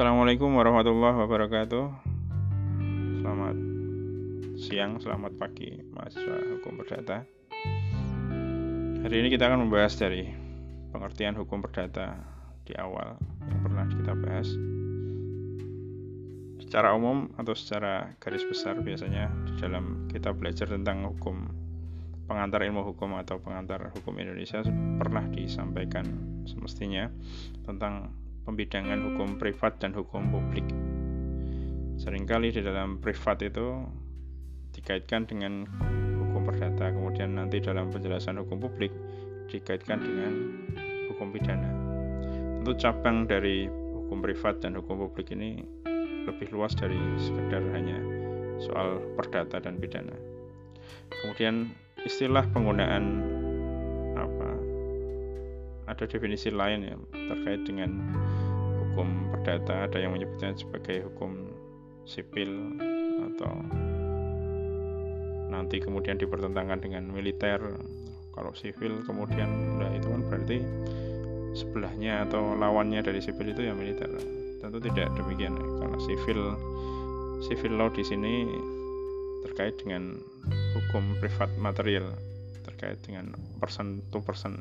Assalamualaikum warahmatullahi wabarakatuh. Selamat siang, selamat pagi, mahasiswa hukum perdata. Hari ini kita akan membahas dari pengertian hukum perdata di awal yang pernah kita bahas. Secara umum atau secara garis besar biasanya di dalam kita belajar tentang hukum pengantar ilmu hukum atau pengantar hukum Indonesia pernah disampaikan semestinya tentang pembidangan hukum privat dan hukum publik. Seringkali di dalam privat itu dikaitkan dengan hukum perdata, kemudian nanti dalam penjelasan hukum publik dikaitkan dengan hukum pidana. Tentu cabang dari hukum privat dan hukum publik ini lebih luas dari sekedar hanya soal perdata dan pidana. Kemudian istilah penggunaan ada definisi lain ya terkait dengan hukum perdata ada yang menyebutnya sebagai hukum sipil atau nanti kemudian dipertentangkan dengan militer. Kalau sipil kemudian nah itu kan berarti sebelahnya atau lawannya dari sipil itu ya militer. Tentu tidak demikian karena sipil civil law di sini terkait dengan hukum privat material terkait dengan person to person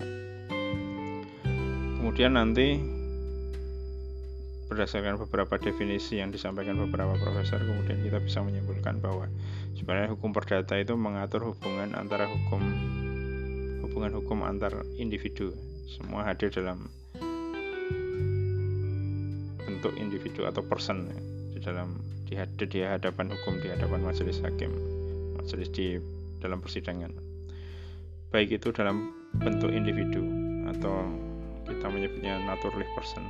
kemudian nanti berdasarkan beberapa definisi yang disampaikan beberapa profesor kemudian kita bisa menyimpulkan bahwa sebenarnya hukum perdata itu mengatur hubungan antara hukum hubungan hukum antar individu. Semua hadir dalam bentuk individu atau person di dalam di, di hadapan hukum di hadapan majelis hakim majelis di dalam persidangan. Baik itu dalam bentuk individu atau kita menyebutnya naturally person.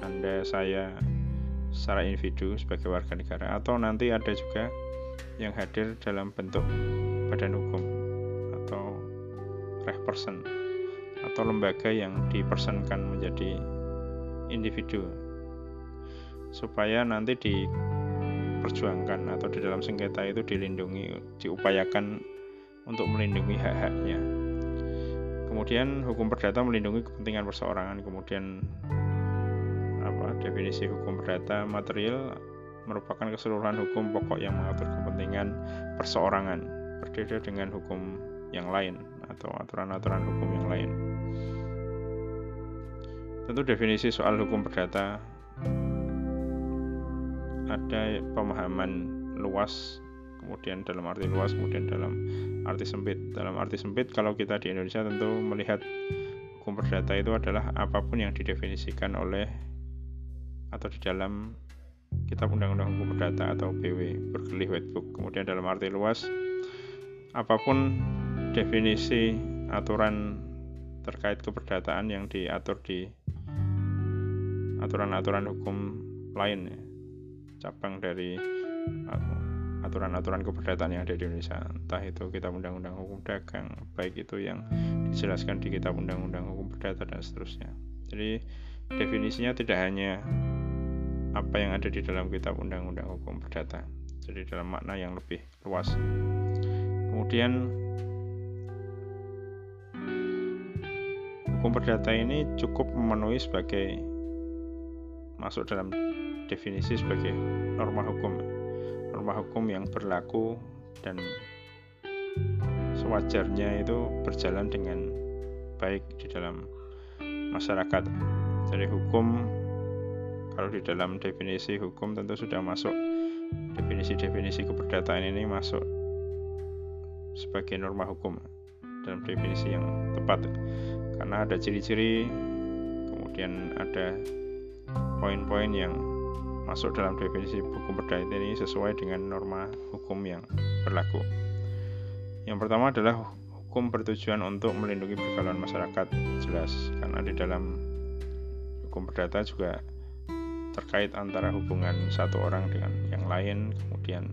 Anda, saya secara individu sebagai warga negara atau nanti ada juga yang hadir dalam bentuk badan hukum atau reh person atau lembaga yang dipersonkan menjadi individu supaya nanti diperjuangkan atau di dalam sengketa itu dilindungi diupayakan untuk melindungi hak-haknya kemudian hukum perdata melindungi kepentingan perseorangan kemudian Definisi hukum perdata material merupakan keseluruhan hukum pokok yang mengatur kepentingan perseorangan, berbeda dengan hukum yang lain atau aturan-aturan hukum yang lain. Tentu definisi soal hukum perdata ada pemahaman luas, kemudian dalam arti luas, kemudian dalam arti sempit. Dalam arti sempit, kalau kita di Indonesia tentu melihat hukum perdata itu adalah apa pun yang didefinisikan oleh atau di dalam Kitab Undang-Undang Hukum Perdata atau BW Berkeley Whitebook. Kemudian dalam arti luas, apa pun definisi aturan terkait keperdataan yang diatur di aturan-aturan hukum lain ya, cabang dari aturan-aturan keperdataan yang ada di Indonesia. Entah itu kitab undang-undang hukum dagang baik itu yang dijelaskan di kitab undang-undang hukum perdata dan seterusnya. Jadi definisinya tidak hanya apa yang ada di dalam kitab undang-undang hukum perdata jadi dalam makna yang lebih luas. Kemudian hukum perdata ini cukup memenuhi sebagai masuk dalam definisi sebagai norma hukum norma hukum yang berlaku dan sewajarnya itu berjalan dengan baik di dalam masyarakat. Jadi hukum kalau di dalam definisi hukum tentu sudah masuk. Definisi-definisi keperdataan ini masuk sebagai norma hukum dalam definisi yang tepat. Karena ada ciri-ciri kemudian ada poin-poin yang masuk dalam definisi hukum perdata ini sesuai dengan norma hukum yang berlaku. Yang pertama adalah hukum bertujuan untuk melindungi pergaulan masyarakat jelas karena di dalam hukum perdata juga terkait antara hubungan satu orang dengan yang lain, kemudian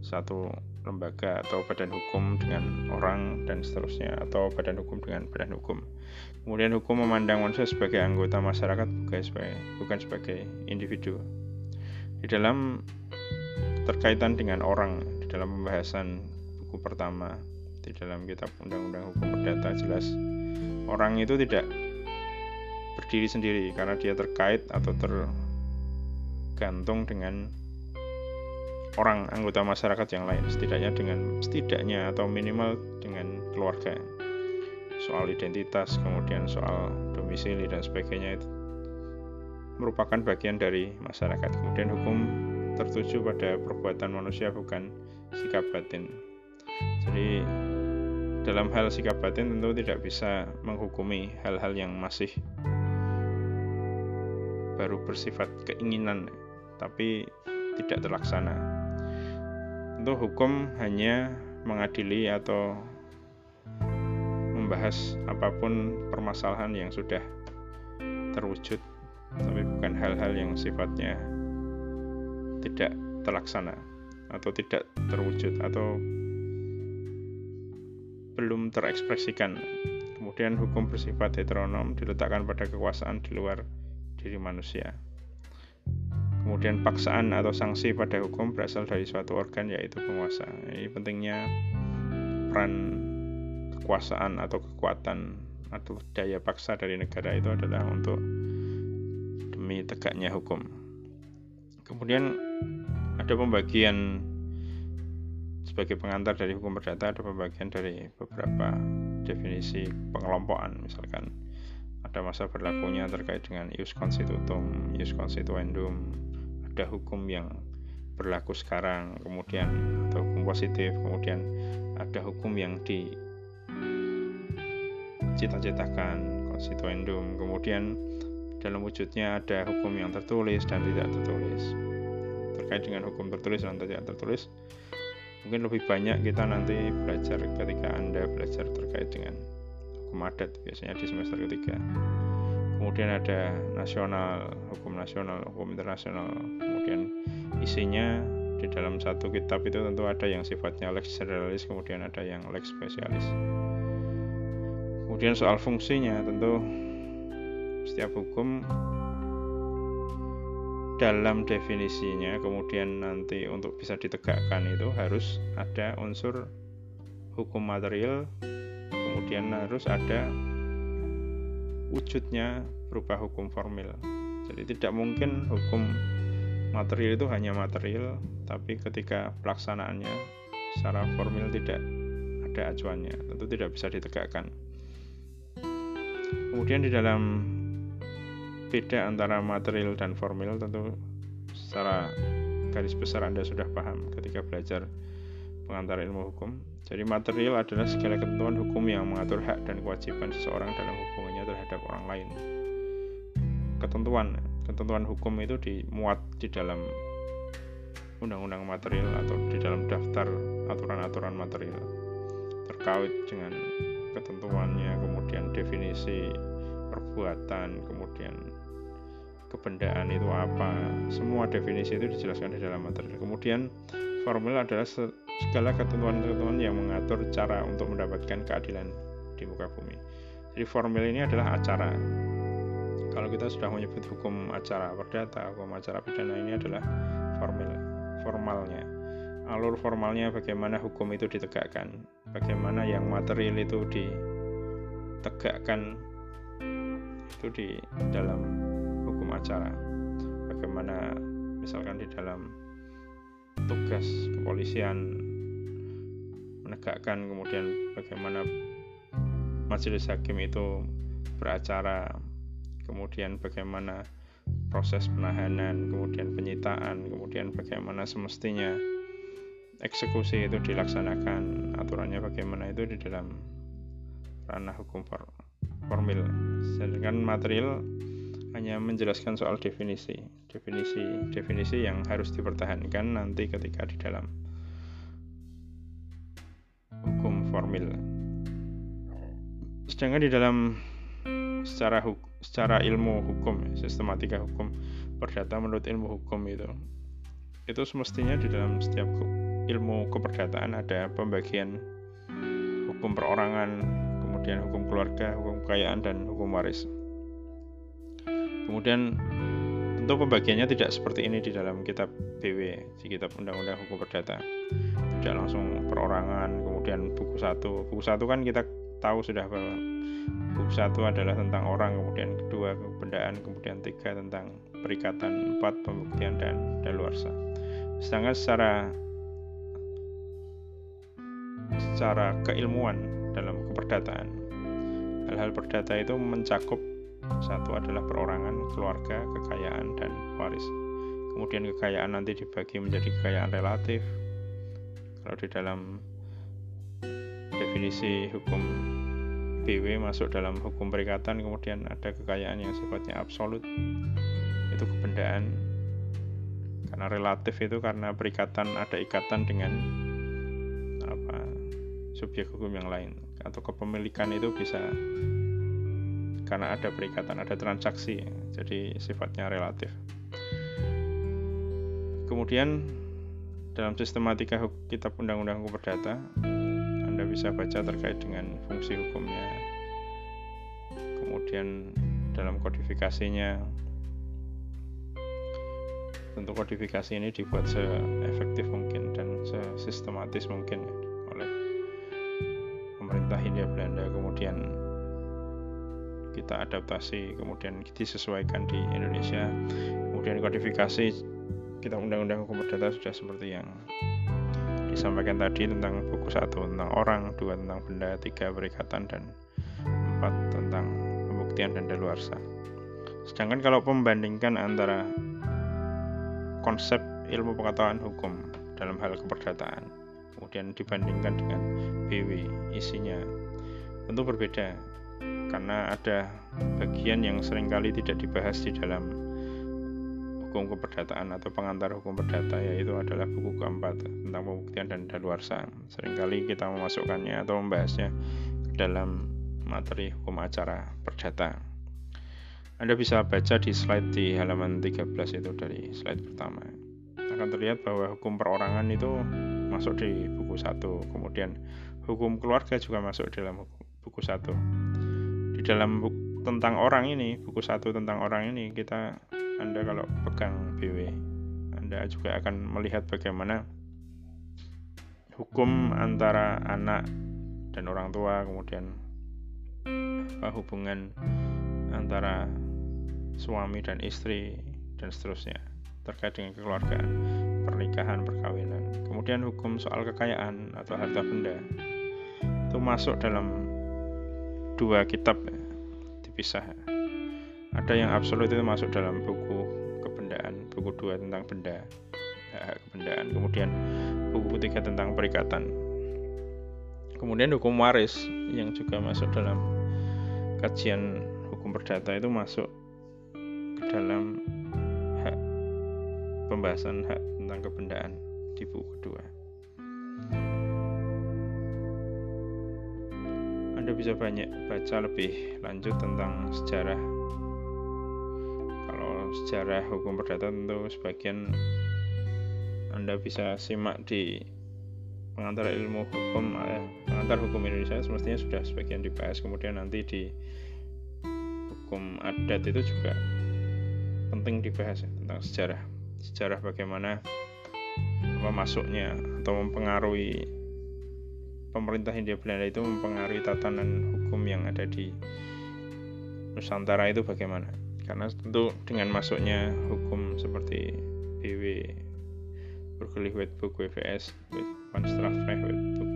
satu lembaga atau badan hukum dengan orang dan seterusnya atau badan hukum dengan badan hukum. Kemudian hukum memandang manusia sebagai anggota masyarakat bukan sebagai bukan sebagai individu. Di dalam terkaitan dengan orang di dalam pembahasan buku pertama di dalam kitab Undang-Undang Hukum Perdata jelas orang itu tidak berdiri sendiri karena dia terkait atau ter bergantung dengan orang anggota masyarakat yang lain setidaknya dengan setidaknya atau minimal dengan keluarga. Soal identitas kemudian soal domisili dan sebagainya itu merupakan bagian dari masyarakat. Kemudian hukum tertuju pada perbuatan manusia bukan sikap batin. Jadi dalam hal sikap batin tentu tidak bisa menghukumi hal-hal yang masih baru bersifat keinginan tapi tidak terlaksana. Tentu hukum hanya mengadili atau membahas apa pun permasalahan yang sudah terwujud tapi bukan hal-hal yang sifatnya tidak terlaksana atau tidak terwujud atau belum terekspresikan. Kemudian hukum bersifat heteronom diletakkan pada kekuasaan di luar diri manusia. Kemudian paksaan atau sanksi pada hukum berasal dari suatu organ yaitu penguasa. Ini pentingnya peran kekuasaan atau kekuatan atau daya paksa dari negara itu adalah untuk demi tegaknya hukum. Kemudian ada pembagian sebagai pengantar dari hukum perdata ada pembagian dari beberapa definisi pengelompokan misalkan ada masa berlakunya terkait dengan ius constitutum, ius constituendum, ada hukum yang berlaku sekarang, kemudian atau hukum positif, kemudian ada hukum yang di cita-citakan constituendum, kemudian dalam wujudnya ada hukum yang tertulis dan tidak tertulis. Terkait dengan hukum tertulis dan tidak tertulis, mungkin lebih banyak kita nanti belajar ketika Anda belajar terkait dengan hukum adat biasanya di semester ketiga. Kemudian ada nasional hukum nasional hukum internasional. Kemudian isinya di dalam satu kitab itu tentu ada yang sifatnya lex generalis kemudian ada yang lex spesialis. Kemudian soal fungsinya tentu setiap hukum dalam definisinya kemudian nanti untuk bisa ditegakkan itu harus ada unsur hukum material kemudian harus ada wujudnya berupa hukum formil. Jadi tidak mungkin hukum material itu hanya material, tapi ketika pelaksanaannya secara formil tidak ada acuannya, tentu tidak bisa ditegakkan. Kemudian di dalam beda antara material dan formil tentu secara garis besar Anda sudah paham ketika belajar pengantar ilmu hukum jadi material adalah segala ketentuan hukum yang mengatur hak dan kewajiban seseorang dalam hubungannya terhadap orang lain. Ketentuan, ketentuan hukum itu dimuat di dalam undang-undang material atau di dalam daftar aturan-aturan material terkait dengan ketentuannya, kemudian definisi perbuatan, kemudian kebendaan itu apa, semua definisi itu dijelaskan di dalam material. Kemudian formil adalah segala ketentuan-ketentuan yang mengatur cara untuk mendapatkan keadilan di muka bumi. Jadi formil ini adalah acara. Kalau kita sudah menyebut hukum acara perdata, hukum acara pidana ini adalah formil, formalnya. Alur formalnya bagaimana hukum itu ditegakkan, bagaimana yang material itu ditegakkan itu di dalam acara. Bagaimana misalkan di dalam tugas kepolisian menegakkan kemudian bagaimana majelis hakim itu beracara kemudian bagaimana proses penahanan kemudian penyitaan kemudian bagaimana semestinya eksekusi itu dilaksanakan aturannya bagaimana itu di dalam ranah hukum formil sedangkan material hanya menjelaskan soal definisi definisi definisi yang harus dipertahankan nanti ketika di dalam formil. Sedangkan di dalam secara huk, secara ilmu hukum, sistematika hukum perdata menurut ilmu hukum itu, itu semestinya di dalam setiap ilmu keperdataan ada pembagian hukum perorangan, kemudian hukum keluarga, hukum kekayaan, dan hukum waris. Kemudian tentu pembagiannya tidak seperti ini di dalam kitab BW, di kitab Undang-Undang Hukum Perdata tidak langsung perorangan kemudian buku satu buku satu kan kita tahu sudah bahwa buku satu adalah tentang orang kemudian kedua kebendaan kemudian tiga tentang perikatan, empat pembuktian dan daluarsa. Sedangkan secara secara keilmuan dalam keperdataan, hal-hal perdata itu mencakup satu adalah perorangan, keluarga, kekayaan, dan waris. Kemudian kekayaan nanti dibagi menjadi kekayaan relatif. Kalau di dalam definisi hukum BW masuk dalam hukum perikatan, kemudian ada kekayaan yang sifatnya absolut. Itu kebendaan. Karena relatif itu karena perikatan ada ikatan dengan apa subjek hukum yang lain atau kepemilikan itu bisa karena ada perikatan, ada transaksi, jadi sifatnya relatif. Kemudian dalam sistematika kitab undang-undang hukum perdata, Anda bisa baca terkait dengan fungsi hukumnya. Kemudian dalam kodifikasinya, tentu kodifikasi ini dibuat seefektif mungkin dan sesistematis mungkin oleh pemerintah Hindia Belanda. Kemudian kita adaptasi kemudian disesuaikan di Indonesia. Kemudian kodifikasi kita undang-undang hukum perdata sudah seperti yang disampaikan tadi tentang buku satu tentang orang dua tentang benda tiga perikatan dan empat tentang pembuktian dan daluarsa sedangkan kalau membandingkan antara konsep ilmu pengetahuan hukum dalam hal keperdataan kemudian dibandingkan dengan BW isinya tentu berbeda karena ada bagian yang sering kali tidak dibahas di dalam hukum keperdataan atau pengantar hukum perdata yaitu adalah buku keempat tentang pembuktian dan daluarsa. Seringkali kita memasukkannya atau membahasnya ke dalam materi hukum acara perdata. Anda bisa baca di slide di halaman 13 itu dari slide pertama. Akan terlihat bahwa hukum perorangan itu masuk di buku satu, kemudian hukum keluarga juga masuk dalam buku satu di dalam buku tentang orang ini buku satu tentang orang ini kita anda kalau pegang BW anda juga akan melihat bagaimana hukum antara anak dan orang tua kemudian apa hubungan antara suami dan istri dan seterusnya terkait dengan keluargaan pernikahan perkawinan. Kemudian hukum soal kekayaan atau harta benda itu masuk dalam dua kitab ya, dipisah. Ada yang absolut itu masuk dalam buku kebendaan, buku dua tentang benda, hak kebendaan. Kemudian buku ketiga tentang perikatan. Kemudian hukum waris yang juga masuk dalam kajian hukum perdata itu masuk ke dalam hak pembahasan hak tentang kebendaan di buku kedua. Anda bisa banyak baca lebih lanjut tentang sejarah. Kalau sejarah hukum perdata tentu sebagian Anda bisa simak di pengantar ilmu hukum eh, pengantar hukum Indonesia semestinya sudah sebagian dibahas kemudian nanti di hukum adat itu juga penting dibahas tentang sejarah sejarah bagaimana apa masuknya atau mempengaruhi pemerintah Hindia Belanda itu mempengaruhi tatanan hukum yang ada di Nusantara itu bagaimana? Karena tentu dengan masuknya hukum seperti BW, Burgerlich Wetboek, WVS, Strafrecht, Wetboek,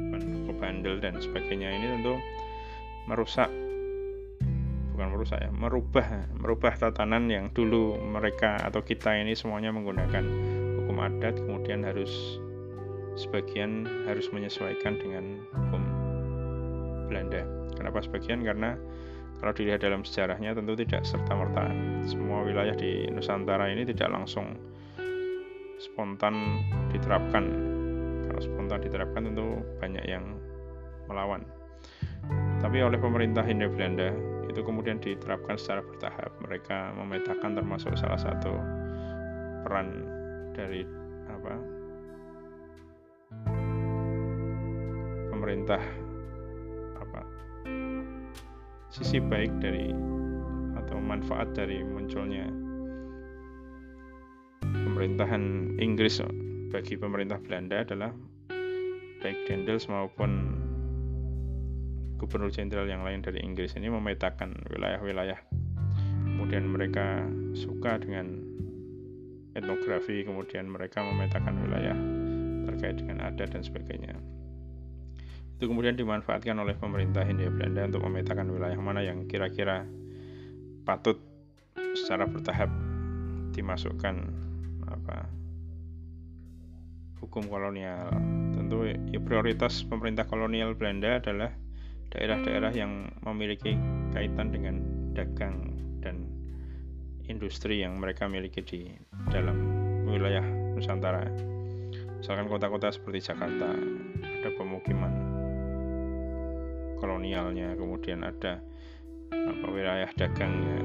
Bandel dan sebagainya ini tentu merusak bukan merusak ya, merubah merubah tatanan yang dulu mereka atau kita ini semuanya menggunakan hukum adat kemudian harus sebagian harus menyesuaikan dengan hukum Belanda. Kenapa sebagian? Karena kalau dilihat dalam sejarahnya tentu tidak serta-merta semua wilayah di Nusantara ini tidak langsung spontan diterapkan. Kalau spontan diterapkan tentu banyak yang melawan. Tapi oleh pemerintah Hindia Belanda itu kemudian diterapkan secara bertahap. Mereka memetakan termasuk salah satu peran dari apa pemerintah apa sisi baik dari atau manfaat dari munculnya pemerintahan Inggris bagi pemerintah Belanda adalah baik Dendels maupun gubernur jenderal yang lain dari Inggris ini memetakan wilayah-wilayah. Kemudian mereka suka dengan etnografi kemudian mereka memetakan wilayah terkait dengan adat dan sebagainya itu kemudian dimanfaatkan oleh pemerintah Hindia Belanda untuk memetakan wilayah mana yang kira-kira patut secara bertahap dimasukkan apa hukum kolonial tentu ya, prioritas pemerintah kolonial Belanda adalah daerah-daerah yang memiliki kaitan dengan dagang dan industri yang mereka miliki di dalam wilayah Nusantara. Misalkan kota-kota seperti Jakarta, ada pemukiman kolonialnya, kemudian ada apa wilayah dagangnya,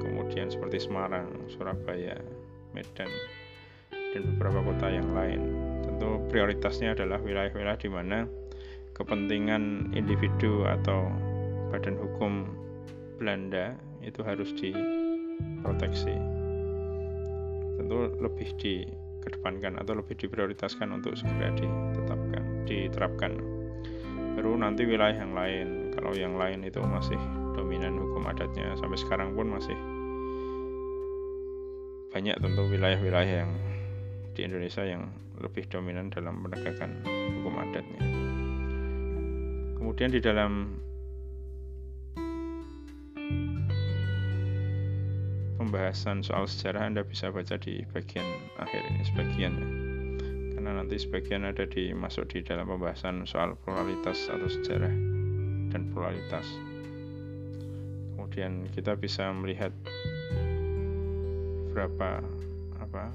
kemudian seperti Semarang, Surabaya, Medan, dan beberapa kota yang lain. Tentu prioritasnya adalah wilayah-wilayah di mana kepentingan individu atau badan hukum Belanda itu harus di proteksi tentu lebih dikedepankan atau lebih diprioritaskan untuk segera ditetapkan diterapkan baru nanti wilayah yang lain kalau yang lain itu masih dominan hukum adatnya sampai sekarang pun masih banyak tentu wilayah-wilayah yang di Indonesia yang lebih dominan dalam menegakkan hukum adatnya. Kemudian di dalam pembahasan soal sejarah Anda bisa baca di bagian akhir ini sebagian ya. Karena nanti sebagian ada di masuk di dalam pembahasan soal pluralitas atau sejarah dan pluralitas. Kemudian kita bisa melihat berapa apa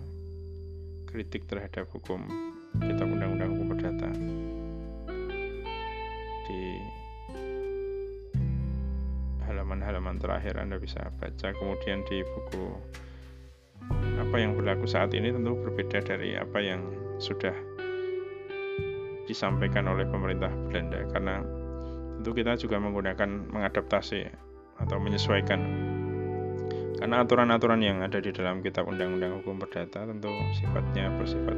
kritik terhadap hukum. Kitab undang-undang hukum perdata. Di halaman-halaman terakhir Anda bisa baca. Kemudian di buku apa yang berlaku saat ini tentu berbeda dari apa yang sudah disampaikan oleh pemerintah Belanda. Karena tentu kita juga menggunakan mengadaptasi atau menyesuaikan. Karena aturan-aturan yang ada di dalam kitab undang-undang hukum perdata tentu sifatnya bersifat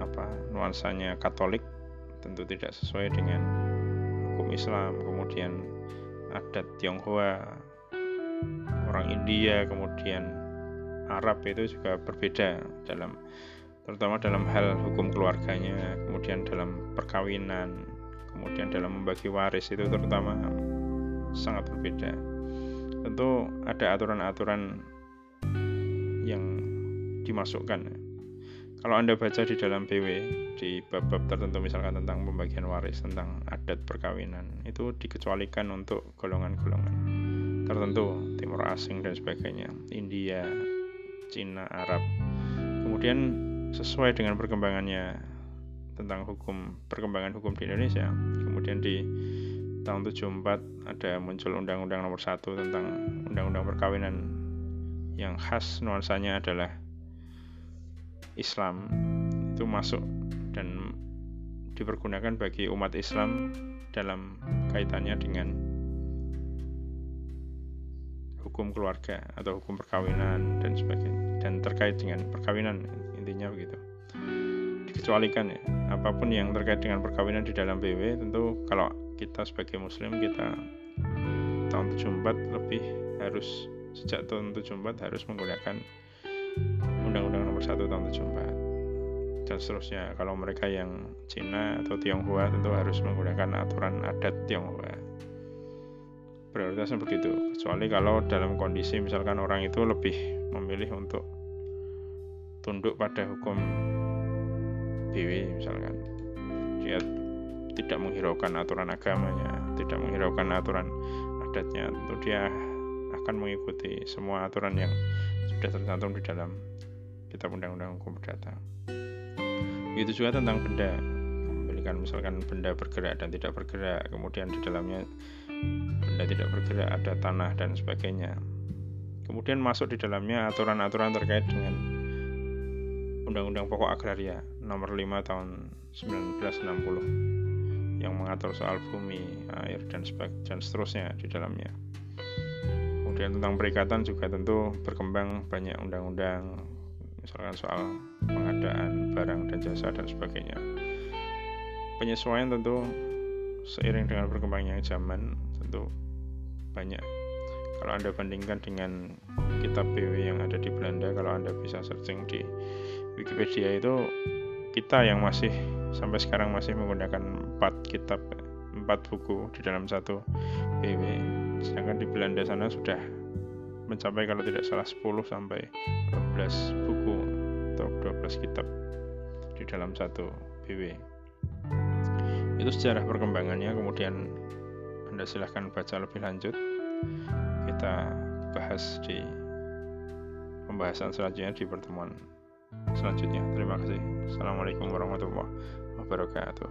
apa nuansanya Katolik tentu tidak sesuai dengan hukum Islam. Kemudian adat Tionghoa, orang India, kemudian Arab itu juga berbeda dalam terutama dalam hal hukum keluarganya, kemudian dalam perkawinan, kemudian dalam membagi waris itu terutama sangat berbeda. Tentu ada aturan-aturan yang dimasukkan kalau Anda baca di dalam BW di bab-bab tertentu misalkan tentang pembagian waris, tentang adat perkawinan, itu dikecualikan untuk golongan-golongan tertentu, Timur Asing dan sebagainya, India, Cina, Arab. Kemudian sesuai dengan perkembangannya tentang hukum perkembangan hukum di Indonesia, kemudian di tahun 74 ada muncul undang-undang nomor 1 tentang undang-undang perkawinan yang khas nuansanya adalah Islam. Itu masuk dan dipergunakan bagi umat Islam dalam kaitannya dengan hukum keluarga atau hukum perkawinan dan sebagainya dan terkait dengan perkawinan intinya begitu dikecualikan ya apa pun yang terkait dengan perkawinan di dalam BW tentu kalau kita sebagai muslim kita tahun 74 lebih harus sejak tahun 74 harus menggunakan Undang-Undang Nomor 1 Tahun 74 dan seterusnya. Kalau mereka yang Cina atau Tionghoa tentu harus menggunakan aturan adat Tionghoa. Prioritasnya begitu. Kecuali kalau dalam kondisi misalkan orang itu lebih memilih untuk tunduk pada hukum BW misalkan. Dia tidak menghiraukan aturan agamanya, tidak menghiraukan aturan adatnya, tentu dia akan mengikuti semua aturan yang sudah tercantum di dalam kitab undang-undang hukum perdata. Itu juga tentang benda, memilihkan misalkan benda bergerak dan tidak bergerak, kemudian di dalamnya benda tidak bergerak, ada tanah dan sebagainya. Kemudian masuk di dalamnya aturan-aturan terkait dengan Undang-Undang Pokok Agraria nomor 5 tahun 1960 yang mengatur soal bumi, air dan dan seterusnya di dalamnya. Kemudian tentang perikatan juga tentu berkembang banyak undang-undang misalkan soal pengadaan barang dan jasa dan sebagainya penyesuaian tentu seiring dengan berkembangnya zaman tentu banyak kalau anda bandingkan dengan kitab BW yang ada di Belanda kalau anda bisa searching di Wikipedia itu kita yang masih sampai sekarang masih menggunakan empat kitab empat buku di dalam satu BW sedangkan di Belanda sana sudah mencapai kalau tidak salah 10 sampai 12 buku atau 12 kitab di dalam satu BW itu sejarah perkembangannya kemudian anda silahkan baca lebih lanjut. Kita bahas di pembahasan selanjutnya di pertemuan selanjutnya. Terima kasih. Assalamualaikum warahmatullahi wabarakatuh